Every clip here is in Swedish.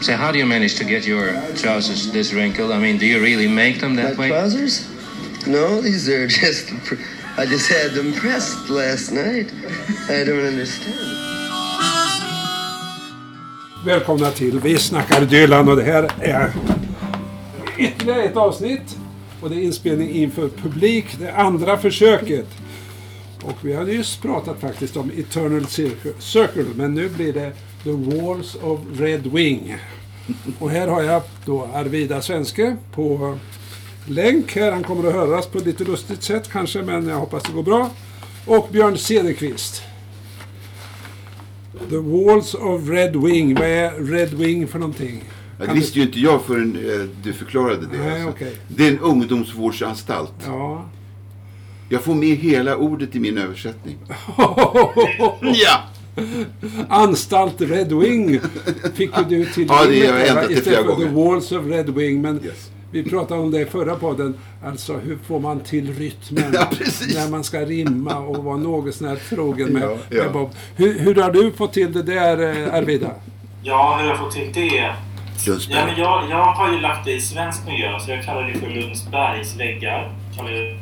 So how do you manage to get your trousers this wrinkled? I mean, do you really make them that My way? trousers? No, these are just. I just had them pressed last night. I don't understand. Välkomna till Vi snackar Dylan och det här är ytterligare ett avsnitt. Och det är inspelning inför publik, det andra försöket. Och vi har nyss pratat faktiskt om Eternal Circle men nu blir det The Walls of Red Wing. Och här har jag då Arvida Svenske på länk här. Han kommer att höras på ett lite lustigt sätt kanske, men jag hoppas det går bra. Och Björn Cederqvist. The Walls of Red Wing. Vad är Red Wing för någonting? Ja, det visste ju inte jag förrän eh, du förklarade det. Nej, alltså. okej. Det är en ungdomsvårdsanstalt. Ja. Jag får med hela ordet i min översättning. Ja! Anstalt Red Wing fick ju du till Ja, det har jag istället för The. Walls of Red Wing. Men Yes. vi pratade om det i förra podden. Alltså hur får man till rytmen Ja, när man ska rimma och vara något sån här trogen med, Ja, ja. med Bob. Hur, hur har du fått till det där eh, Arvida? Ja, hur har jag fått till det? Ja, men jag, jag har ju lagt det i svensk miljö, så jag kallar det för Lundsbergs väggar.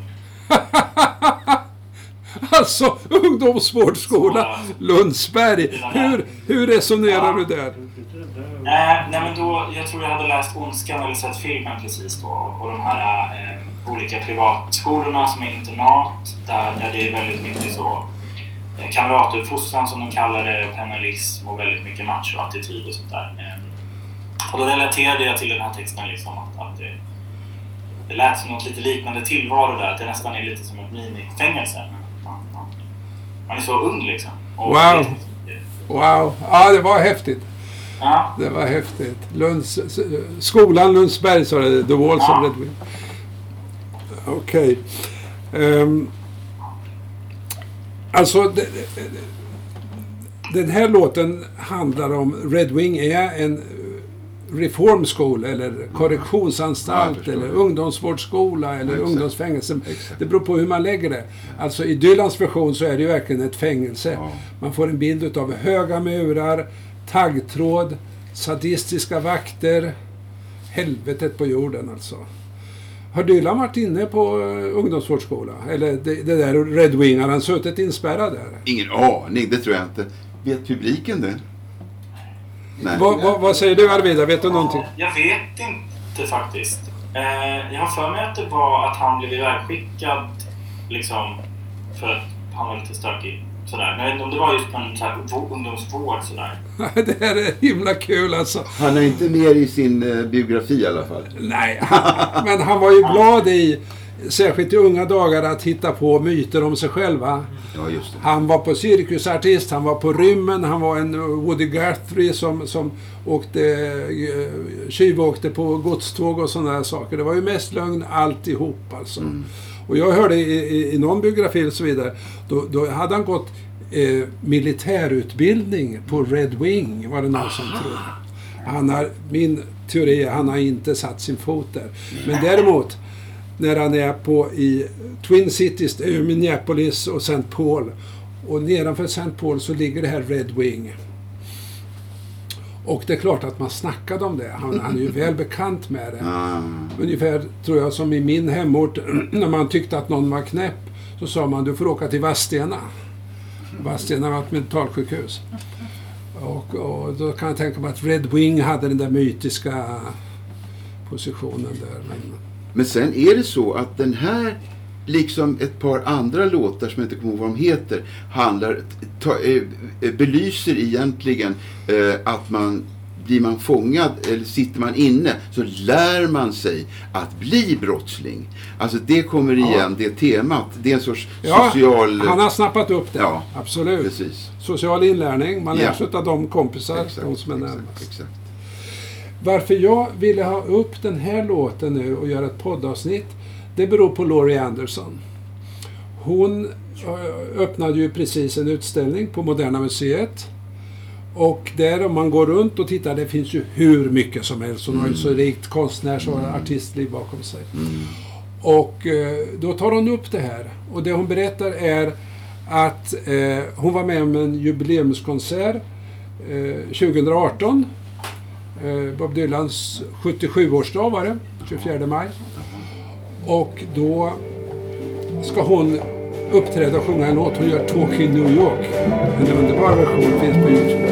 Alltså ungdomsvårdsskola Ja. Lundsberg. Hur, hur resonerar du där? äh, nej, men då, jag tror jag hade läst Ondskan eller sett filmen precis då. Och de här eh, olika privatskolorna som är internat, där, där det är väldigt mycket så eh, kamratuppfostran som de kallar det, pennalism och väldigt mycket machoattityd och sånt där. Eh, och då relaterade jag till den här texten liksom att, att det, det lät som något lite liknande tillvaro där, att det nästan är lite som ett minifängelse. Man, är så ung liksom. Och Wow. Wow, ja det var häftigt. Ja, Det var häftigt. Lunds, skolan Lundsberg sa det, The Walls Ja. of Red Wing. Okej. Ehm, alltså, det, det- den här låten handlar om Red Wing är en reform school eller Ja, korrektionsanstalt förstår. eller ungdomsvårdsskola eller Exakt. ungdomsfängelse. Exakt. Det beror på hur man lägger det. Alltså i Dylans version så är det ju verkligen ett fängelse. Ja. Man får en bild av höga murar, taggtråd, sadistiska vakter. Helvetet på jorden alltså. Har Dylan varit inne på uh, ungdomsvårdsskola? Eller det, det där Red Wing, har han suttit inspärrad där? Ingen aning, det tror jag inte. Vet publiken det? Nej. Vad, vad, vad säger du Arvida, vet du någonting? Jag vet inte faktiskt. Eh, jag har för mig att det var att han blev ivägskickad liksom för att han var lite stökig. Sådär. Men jag vet inte om det var just på en så här, vå- ungdomsvård sådär. det här är himla kul alltså. Han är inte med i sin eh, biografi i alla fall. Nej, han, men han var ju glad i, särskilt i unga dagar, att hitta på myter om sig själva. Ja. Han var på cirkusartist, han var på rymmen, han var en Woody Guthrie som, som åkte, eh, tjuvåkte på godståg och sådana saker. Det var ju mest lögn alltihop alltså. Och jag hörde i, i, i någon biografi och så vidare, då, då hade han gått eh, militärutbildning på Red Wing, var det någon som trodde. Han har, min teori är att han har inte satt sin fot där. Men däremot, när han är på i Twin Cities, det är ju Minneapolis och St. Paul. Och nedanför St. Paul så ligger det här Red Wing. Och det är klart att man snackade om det. Han, han är ju väl bekant med det. Ah, Ungefär, tror jag, som i min hemort. När man tyckte att någon var knäpp så sa man du får åka till Vadstena. Vadstena var ett mentalsjukhus. Och, och då kan jag tänka mig att Red Wing hade den där mytiska positionen där. Men, Men sen är det så att den här, liksom ett par andra låtar som jag inte kommer ihåg vad de heter, handlar, ta, eh, belyser egentligen eh, att man blir man fångad eller sitter man inne så lär man sig att bli brottsling. Alltså det kommer igen, det temat. Det är en sorts ja, social... han har snappat upp det. Ja, Absolut. Precis. Social inlärning. Man Ja. sig av de kompisar, Exakt, de som är exakt, närmast. exakt. Varför jag ville ha upp den här låten nu och göra ett poddavsnitt, det beror på Laurie Anderson. Hon eh, öppnade ju precis en utställning på Moderna Museet. Och där om man går runt och tittar, det finns ju hur mycket som helst. Hon har ju så rikt konstnärs och artistliv bakom sig. Och eh, då tar hon upp det här. Och det hon berättar är att eh, hon var med om en jubileumskonsert eh, 2018 Eh, Eh, Bob Dylans 77-årsdag var det, 24 maj. Och då ska hon uppträda och sjunga en låt. Hon gör Talking New York. En underbar version finns på Youtube.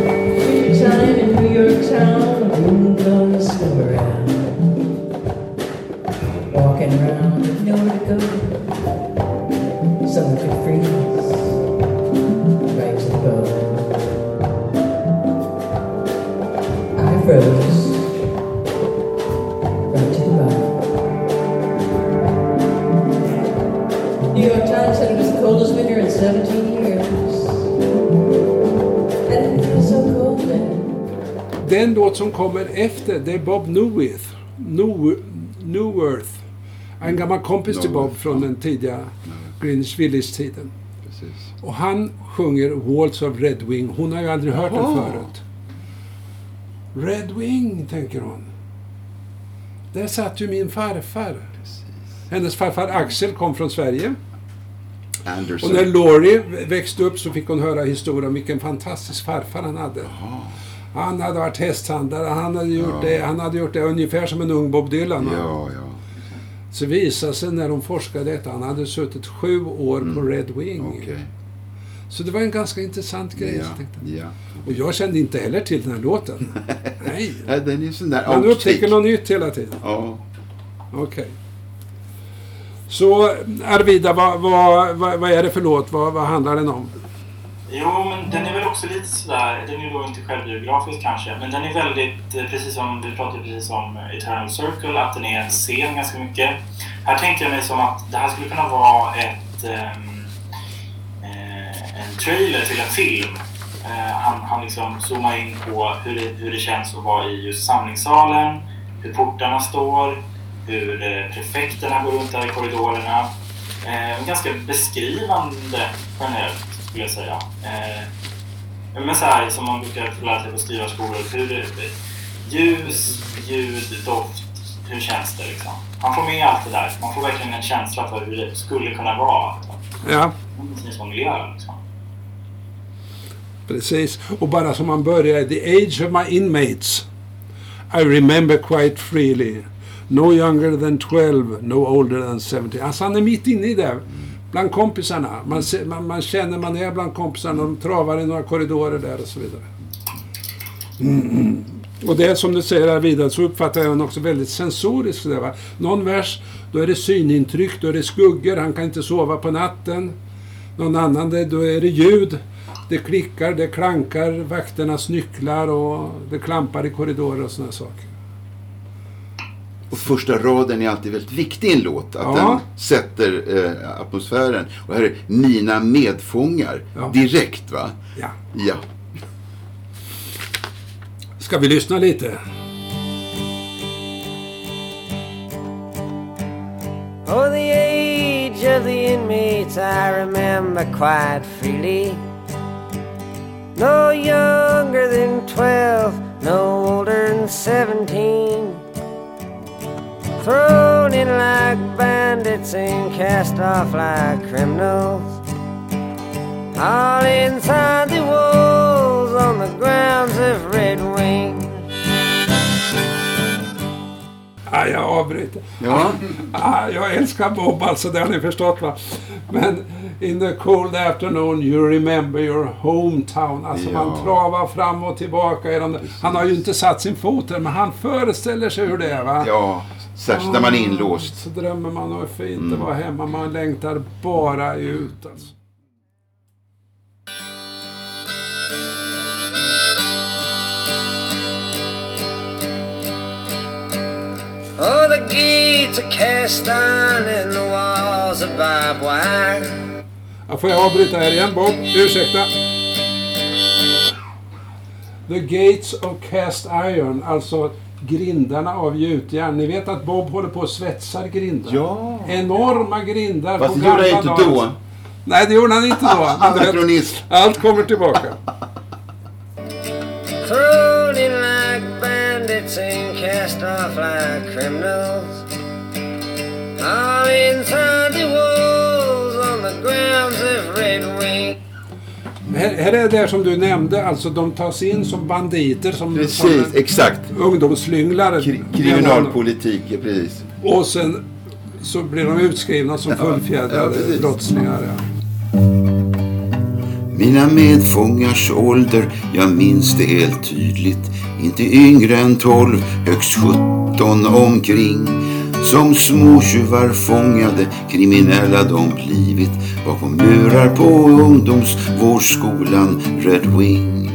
Walking around with nowhere to go. Someone could free låt som kommer efter, det är Bob Newirth. New, Newirth. En gammal kompis till Bob från den tidiga Greenwich Village-tiden. Precis. Och han sjunger Waltz of Red Wing. Hon har ju aldrig hört den Jaha. förut. Red Wing, tänker hon. Där satt ju min farfar. Hennes farfar Axel kom från Sverige. Anderson. Och när Laurie växte upp så fick hon höra historien om vilken fantastisk farfar han hade. Han hade varit hästhandlare, han hade gjort, Ja. det, han hade gjort det ungefär som en ung Bob Dylan. Ja, ja. Så visade sig när de forskade detta, han hade suttit sju år på Red Wing. Mm. Okej. Så det var en ganska intressant grej. Ja, jag ja. Och jag kände inte heller till den här låten. Nej. Nej, den är sån där Man upptäcker något nytt hela tiden. Ja. Okej. Så Arvida, vad, vad, vad, vad är det för låt? Vad, vad handlar den om? Jo, men den är väl också lite sådär, den är ju då inte självbiografisk kanske, men den är väldigt, eh, precis som vi pratade precis om Eternal Circle, att den är en scen ganska mycket. Här tänkte jag mig som att det här skulle kunna vara ett, ehm, eh, en trailer till en film. Eh, han, han liksom zoomar in på hur det, hur det känns att vara i just samlingssalen, hur portarna står, hur eh, prefekterna går runt där i korridorerna. Eh, ganska beskrivande generellt skulle jag säga. Eh, men så här som man brukar lära sig på skrivarskolor. Hur det, ljus, ljud, doft. Hur känns det liksom? Man får med allt det där. Man får verkligen en känsla för hur det skulle kunna vara. Ja, Precis som miljö liksom. precis. Och bara som man börjar, The age of my inmates. I remember quite freely. No younger than 12, no older than 17. Alltså han är mitt inne i det. Bland kompisarna. Man, man, man känner man är bland kompisarna. De travar i några korridorer där och så vidare. Mm. Och det är som du säger här vidare så uppfattar jag den också väldigt sensorisk. där, va? Någon vers, då är det synintryck, då är det skuggor, han kan inte sova på natten. Någon annan, det- då är det ljud. Det klickar, det klankar, vakternas nycklar och det klampar i korridorer och sådana saker. Och första raden är alltid väldigt viktig i en låt. Att Ja. den sätter eh, atmosfären. Och här är mina medfångar. Ja. Direkt va? Ja. Ja. Ska vi lyssna lite? Oh, the age of the inmates I remember quite freely. No younger than 12, no older than 17. Thrown in like bandits and cast off like criminals. All inside the walls on the grounds of Red Wing. Ah, jag avbryter. Ja. Ah, jag älskar Bob alltså, det har ni förstått va. Men in the cold afternoon you remember your hometown. Alltså Ja. man travar fram och tillbaka. Där. Han har ju inte satt sin fot där, men han föreställer sig hur det är va. ja. Särskilt när man är inlåst. Så drömmer man och hur fint det var hemma. Man längtar bara ut alltså. Oh, the gates are cast iron and the walls are barbed wire. Ja, får jag avbryta här igen Bob? Ursäkta. The Gates of Cast Iron, alltså grindarna av gjutjärn. Ni vet att Bob håller på och svetsar grindar. Ja. Enorma grindar Fast på det gjorde jag inte dagar. då. Nej, det gjorde han inte då. Anakronism. allt kommer tillbaka. Thrown in like bandits and cast off like criminals. All inside the walls on the grounds of Red Wing. Här, här är det som du nämnde, alltså de tas in som banditer, som, Precis, som exakt. ungdomsslynglar. Kri- Kriminalpolitik, ja, precis. Och sen så blir de utskrivna som ja, fullfjädrade precis. brottslingar. Ja. Mina medfångars ålder, jag minns det helt tydligt. Inte yngre än tolv, högst sjutton omkring. Som småtjuvar fångade, kriminella de blivit. Bakom murar på ungdomsvårdsskolan Red Wing.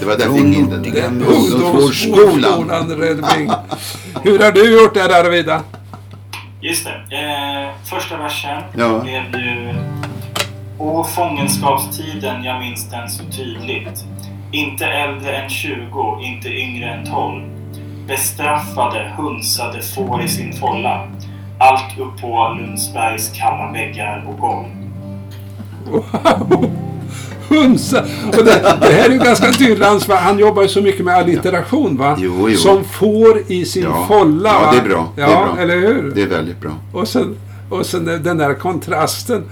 Det var där jag fick in den. Det är Ungdomsvårdsskolan. Red Wing. Hur har du gjort där Arvida? Just det. Eh, första versen Ja. blev ju... Å fångenskapstiden, jag minns den så tydligt. Inte äldre än 20, inte yngre än 12. Bestraffade, hunsade får i sin folla. Allt upp på Lundsbergs kalla väggar och golv. Hunsa. Och det, det här är ju ganska tydligt. Han, han jobbar ju så mycket med allitteration va? Jo, jo. Som får i sin Ja. folla. Ja, det är bra. Det Ja, är bra. eller hur? Det är väldigt bra. Och sen, och sen den där kontrasten.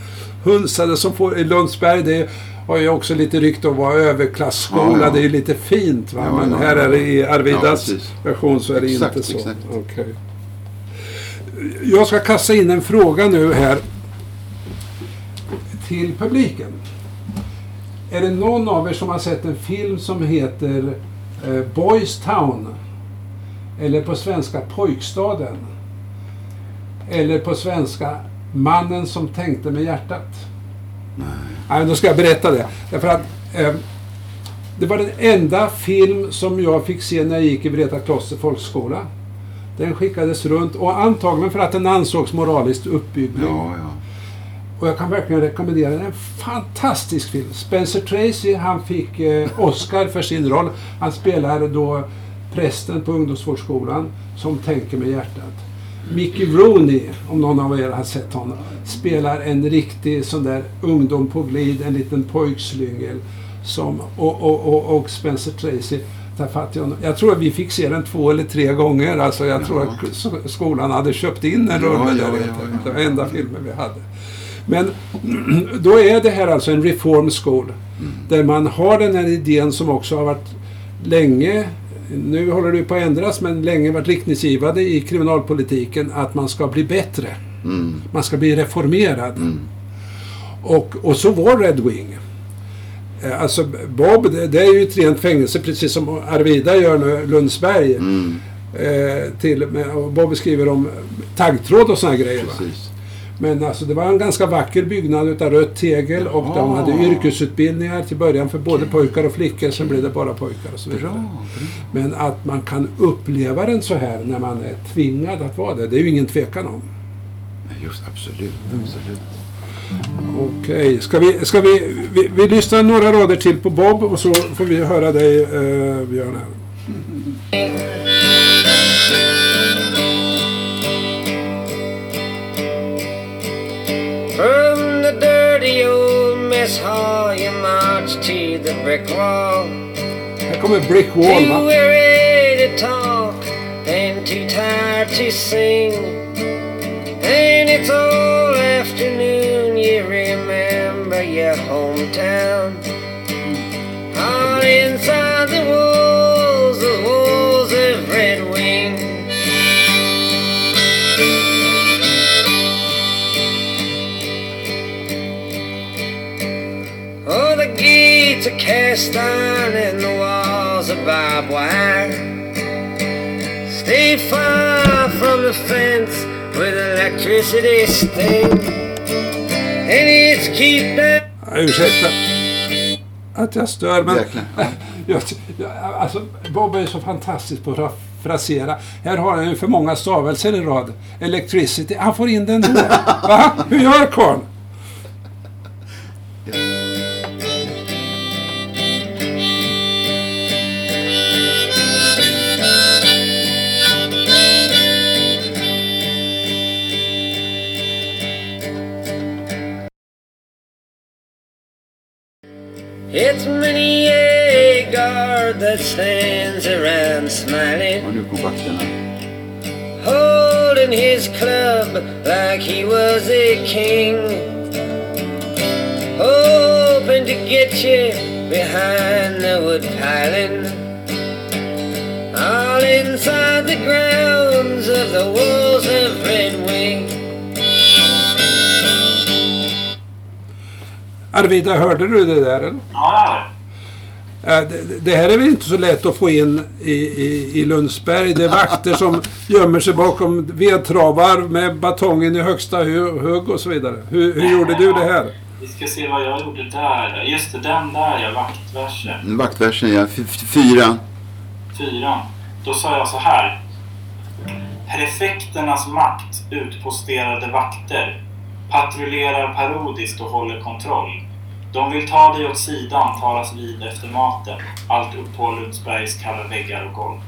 Hunsade som får i Lundsberg. Det har ju också lite rykte att vara överklassskola. Ja, ja. Det är ju lite fint va. Men här är det i Arvidas version så är det Exakt, inte så. exakt. Okej. Jag ska kasta in en fråga nu här. Till publiken. Är det någon av er som har sett en film som heter eh, Boys Town? Eller på svenska Pojkstaden? Eller på svenska Mannen som tänkte med hjärtat? Nej. Nej, då ska jag berätta det. Därför att eh, det var den enda film som jag fick se när jag gick i Vreta kloster folkskola. Den skickades runt och antagligen för att den ansågs moraliskt uppbygglig. Ja, ja. Och jag kan verkligen rekommendera den. En fantastisk film. Spencer Tracy, han fick eh, Oscar för sin roll. Han spelar då prästen på ungdomsvårdsskolan som tänker med hjärtat. Mickey Rooney, om någon av er har sett honom, spelar en riktig sån där ungdom på glid, en liten pojkslyngel. Som, och, och, och, och Spencer Tracy. Jag tror att vi fick se den två eller tre gånger. Alltså jag tror att sk- skolan hade köpt in en Ja, rulle ja, där. ja, ja, ja. Det var enda filmen vi hade. Men då är det här alltså en reform school. Där man har den här idén som också har varit länge, nu håller det på att ändras, men länge varit riktningsgivande i kriminalpolitiken att man ska bli bättre. Mm. Man ska bli reformerad. Och, och så var Red Wing. Eh, Alltså Bob, det, det är ju ett rent fängelse precis som Arvida gör nu, Lundsberg. Mm. Eh, till, Bob skriver om taggtråd och här grejer. Va? Men alltså det var en ganska vacker byggnad utav rött tegel och de Jaha. hade yrkesutbildningar till början för både pojkar och flickor. Sen blev det bara pojkar och så vidare. Bra, bra. Men att man kan uppleva den så här när man är tvingad att vara det, det är ju ingen tvekan om. Nej, Just absolut, absolut. Okej, ska, vi, ska vi, vi... Vi lyssnar några rader till på Bob och så får vi höra dig, eh, Björn. Här. From the dirty old mess hall, you march to the brick wall. Här kommer Brick Wall, Too weary to talk and too tired to sing. And it's all afternoon, you remember your hometown. Iron and the walls are barbed wire. Stay far from the fence with electricity sting. And it's keep that. Ursäkta att jag stör, men... Jag, jag, alltså, Bob är så fantastisk på att fra- frasera. Här har han ju för många stavelser i rad. Electricity. Han får in den då. Va? Hur gör karln? It's many a guard that stands around smiling. Ja, nu kom vakterna. holding his club like he was a king. Hoping to get you behind the wood piling. All inside the grounds of the walls of Red Wing. Arvida, hörde du det där? Eller? Ja, Äh, Det, det här är väl inte så lätt att få in i, i, i Lundsberg. Det är vakter som gömmer sig bakom vedtravar med batongen i högsta hu- hugg och så vidare. Hur, hur gjorde du det här? vi ska se vad jag gjorde där. Just det, den där ja, vaktversen. Vaktversen, ja. Fyra. Fyran. Då sa jag så här. Prefekternas makt utposterade vakter patrullerar parodiskt och håller kontroll. De vill ta dig åt sidan, talas vid efter maten. Allt upp på Lundsbergs kalla väggar och golv.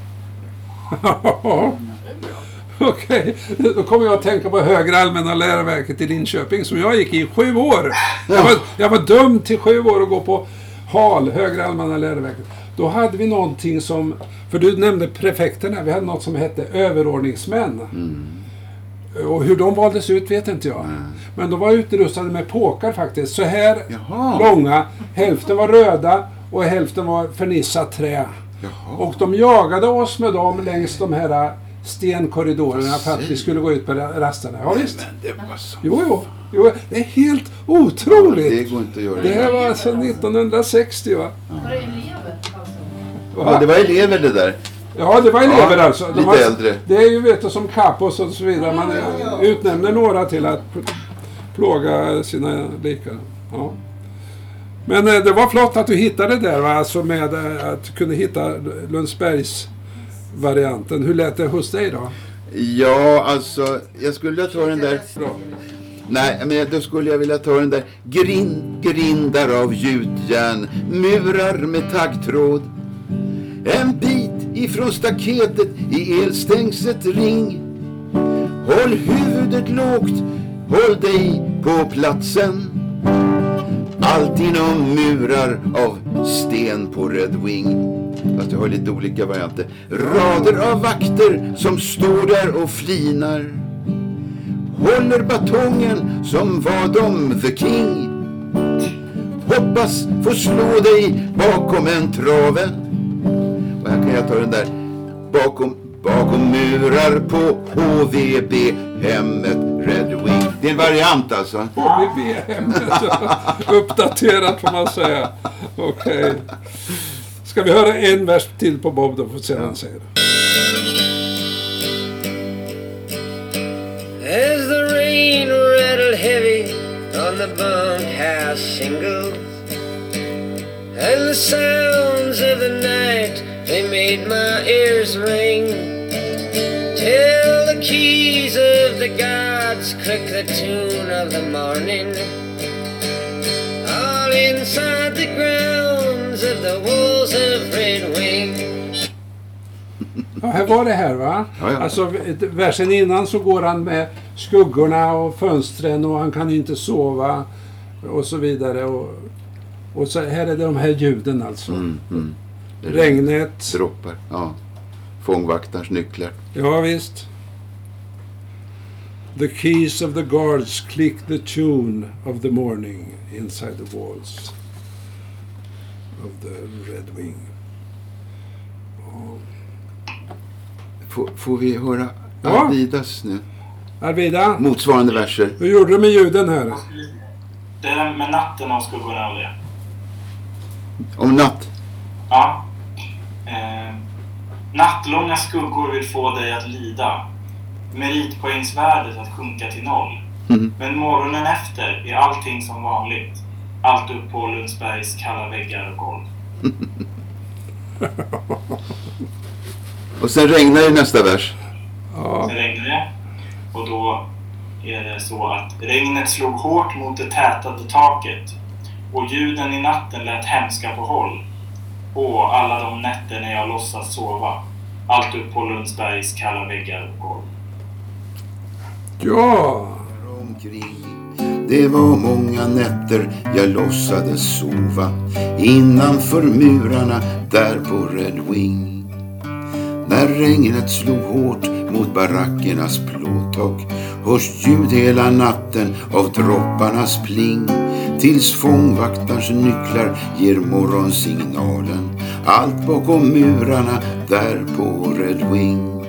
Okej, då kommer jag att tänka på Högre Allmänna Läroverket i Linköping som jag gick i sju år. Jag var, jag var dömd till sju år att gå på HAL, Högre Allmänna Läroverket. Då hade vi någonting som, för du nämnde prefekterna, vi hade något som hette överordningsmän. Och hur de valdes ut vet inte jag. Men de var utrustade med påkar faktiskt. Så här Jaha. långa. Hälften var röda och hälften var fernissat trä. Jaha. Och de jagade oss med dem längs de här stenkorridorerna för att vi skulle gå ut på rasterna. Ja, visst. Men det var så. Jo, jo. jo det är helt otroligt. Det går inte att göra. Det här var alltså 1960 va? Var det elever alltså? Ja, det var elever det där. Ja, det var elever Ja, alltså. De lite var, äldre. Det är ju vet du, som Kapos och så vidare. Man utnämner några till att pl- plåga sina likar. Ja. Men eh, det var flott att du hittade det där va? Alltså med eh, att du kunde hitta Lundsbergs varianten. Hur lät det hos dig då? Ja, alltså, jag skulle vilja ta den där... Bra. Nej, men då skulle jag vilja ta den där grind, grindar av gjutjärn, murar med taggtråd. En bit ifrån staketet i elstängslet ring. Håll huvudet lågt, håll dig på platsen. Allt inom murar av sten på Red Wing. Fast jag har lite olika varianter. Rader av vakter som står där och flinar. Håller batongen som var de the king. Hoppas få slå dig bakom en trave. Och här kan jag ta den där. Bakom, bakom murar på HVB hemmet Red Wing. Det är en variant alltså. HVB-hemmet. Uppdaterat får man säga. Okej. Ska vi höra en vers till på Bob då? Får se vad han säger. As the rain rattled heavy on the bunkhouse shingles, and the sounds of the night they made my ears ring, till the keys of the gods click the tune of the morning, all inside the grounds of the walls of Red Wing. Ja, här var det här va? Ja, ja. Alltså versen innan så går han med skuggorna och fönstren och han kan inte sova och så vidare. Och, och så här är det de här ljuden alltså. Mm, mm. Regnet. Droppar. Ja. Fångvaktarens nycklar. Ja visst. The keys of the guards click the tune of the morning inside the walls of the Red Wing. Får, får vi höra Ja. Arvidas nu? Arvida, Motsvarande verser. hur gjorde du med ljuden här? Det är med natten och skuggorna och det. Om natt. Ja. Eh, nattlånga skuggor vill få dig att lida. Meritpoängsvärdet att sjunka till noll. Mhm. Men morgonen efter är allting som vanligt. Allt upp på Lundsbergs kalla väggar och golv. Och sen regnar det nästa vers. Ja, Sen regnar det. Och då är det så att regnet slog hårt mot det tätade taket. Och ljuden i natten lät hemska på håll. Och alla de nätter när jag låtsas sova. Allt upp på Lundsbergs kalla väggar och golv. ja. Det var många nätter jag låtsades sova innanför murarna där på Red Wing. När regnet slog hårt mot barackernas plåttak hörs ljud hela natten av dropparnas pling Tills fångvaktarens nycklar ger morgonsignalen. Allt bakom murarna där på Red Wing.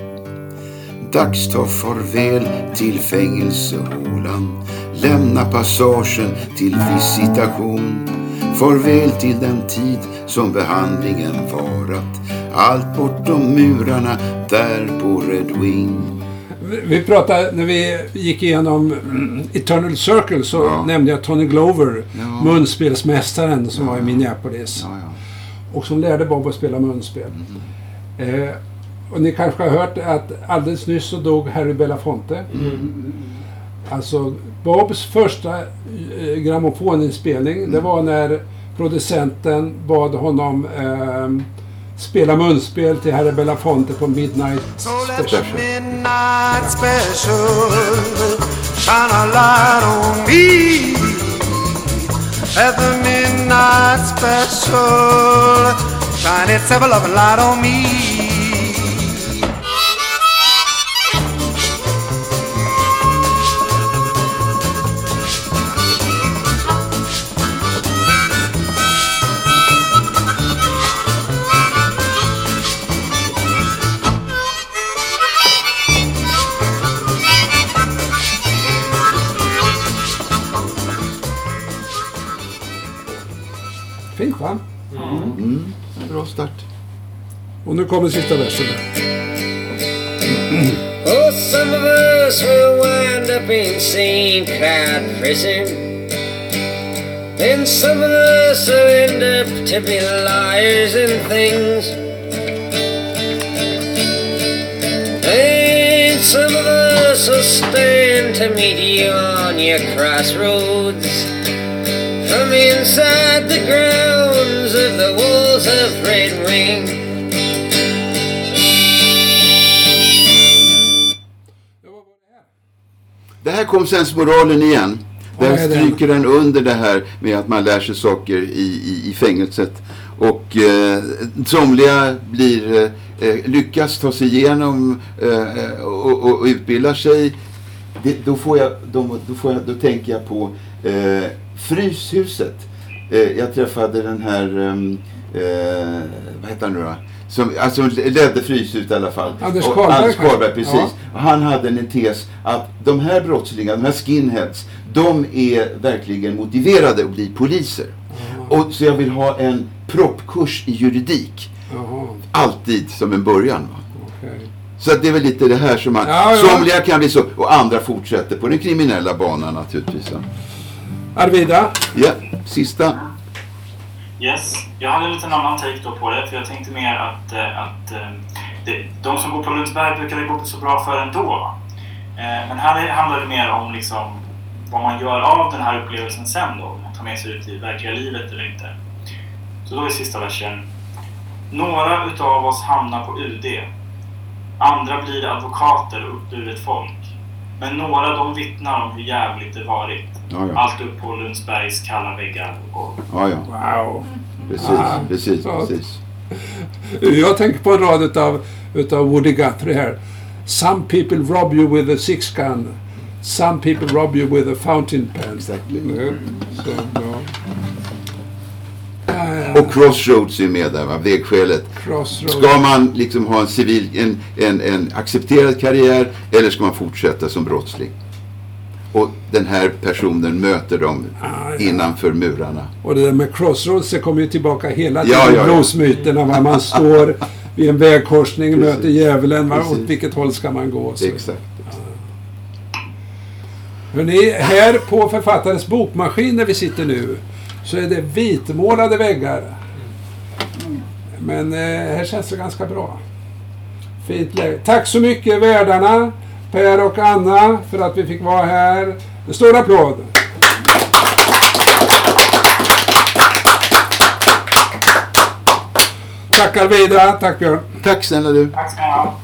Dags ta farväl till fängelsehålan. Lämna passagen till visitation. Farväl till den tid som behandlingen varat. Allt bortom murarna där på Red Wing. Vi- pratade, när vi gick igenom mm, Eternal Circle så Ja. nämnde jag Tony Glover, Ja. munspelsmästaren som var i Minneapolis. Ja, ja. Och som lärde Bob att spela munspel. Eh, och ni kanske har hört att alldeles nyss så dog Harry Belafonte. Alltså Bobs första eh, grammofoninspelning det var när producenten bad honom eh, spela munspel till Harry Belafonte på Midnight Special. midnight special shine a light on me. Let the midnight special shine its ever loving light on me. Nu kommer sista versen. Oh, some of us will wind up in St. Cloud prison. And some of us will end up to be liars and things. And some of us will stand to meet you on your crossroads. From inside the grounds of the walls of Red Wing. Det här kom sensmoralen igen. Den? stryker den under det här med att man lär sig saker i, i, i fängelset. Och eh, somliga blir, eh, eh, lyckas ta sig igenom eh, och, och, och utbildar sig. Det, då, får jag, då, då, får jag, då tänker jag på eh, Fryshuset. Eh, jag träffade den här, ehm, eh, vad heter han nu då? Som, alltså ledde Fryshuset i alla fall. Anders Karlberg, Anders kanske? Karlberg, precis. Ja. Han hade en tes att de här brottslingarna, de här skinheads, de är verkligen motiverade att bli poliser. Och så jag vill ha en proppkurs i juridik. Jaha, Alltid som en början. Okej. Så att det är väl lite det här som man... Ja, ja. Somliga kan bli så och andra fortsätter på den kriminella banan naturligtvis. Arvida? Ja, sista. Yes, jag hade en liten annan take då på det, för jag tänkte mer att, eh, att eh, det, de som bor på Lundsberg brukar det gå så bra för ändå. Eh, men här handlar det mer om liksom vad man gör av den här upplevelsen sen då, om man tar med sig ut i verkliga livet eller inte. Så då är sista versen. Några utav oss hamnar på UD. Andra blir advokater och uppburet folk. Men några de vittnar om hur jävligt det varit. Ja, ja. Allt upp på Lundsbergs kalla väggar och golv. Ja, ja. Wow. Precis, Ah, precis, så. precis. Jag tänker på en rad utav, utav Woody Guthrie här. Some people rob you with a six gun. Some people rob you with a fountain pen. Exactly. Mm, Så, ja. Ja, ja. Och Crossroads är med där, va? vägskälet. Crossroads. Ska man liksom ha en civil, en, en, en accepterad karriär eller ska man fortsätta som brottsling? Och den här personen möter dem Ah, ja. innanför murarna. Och det där med Crossroads, det kommer ju tillbaka hela Ja, tiden. ja, ja. Bluesmyterna, var man står vid en vägkorsning, Precis. möter djävulen, va? åt vilket håll ska man gå? Så. Exakt. Hörrni, här på Författares bokmaskin där vi sitter nu så är det vitmålade väggar. Men eh, här känns det ganska bra. Fint läge. Tack så mycket värdarna, Per och Anna, för att vi fick vara här. En stor applåd! Tack Arvida, tack Björn. Tack snälla du. Tack ska ni ha.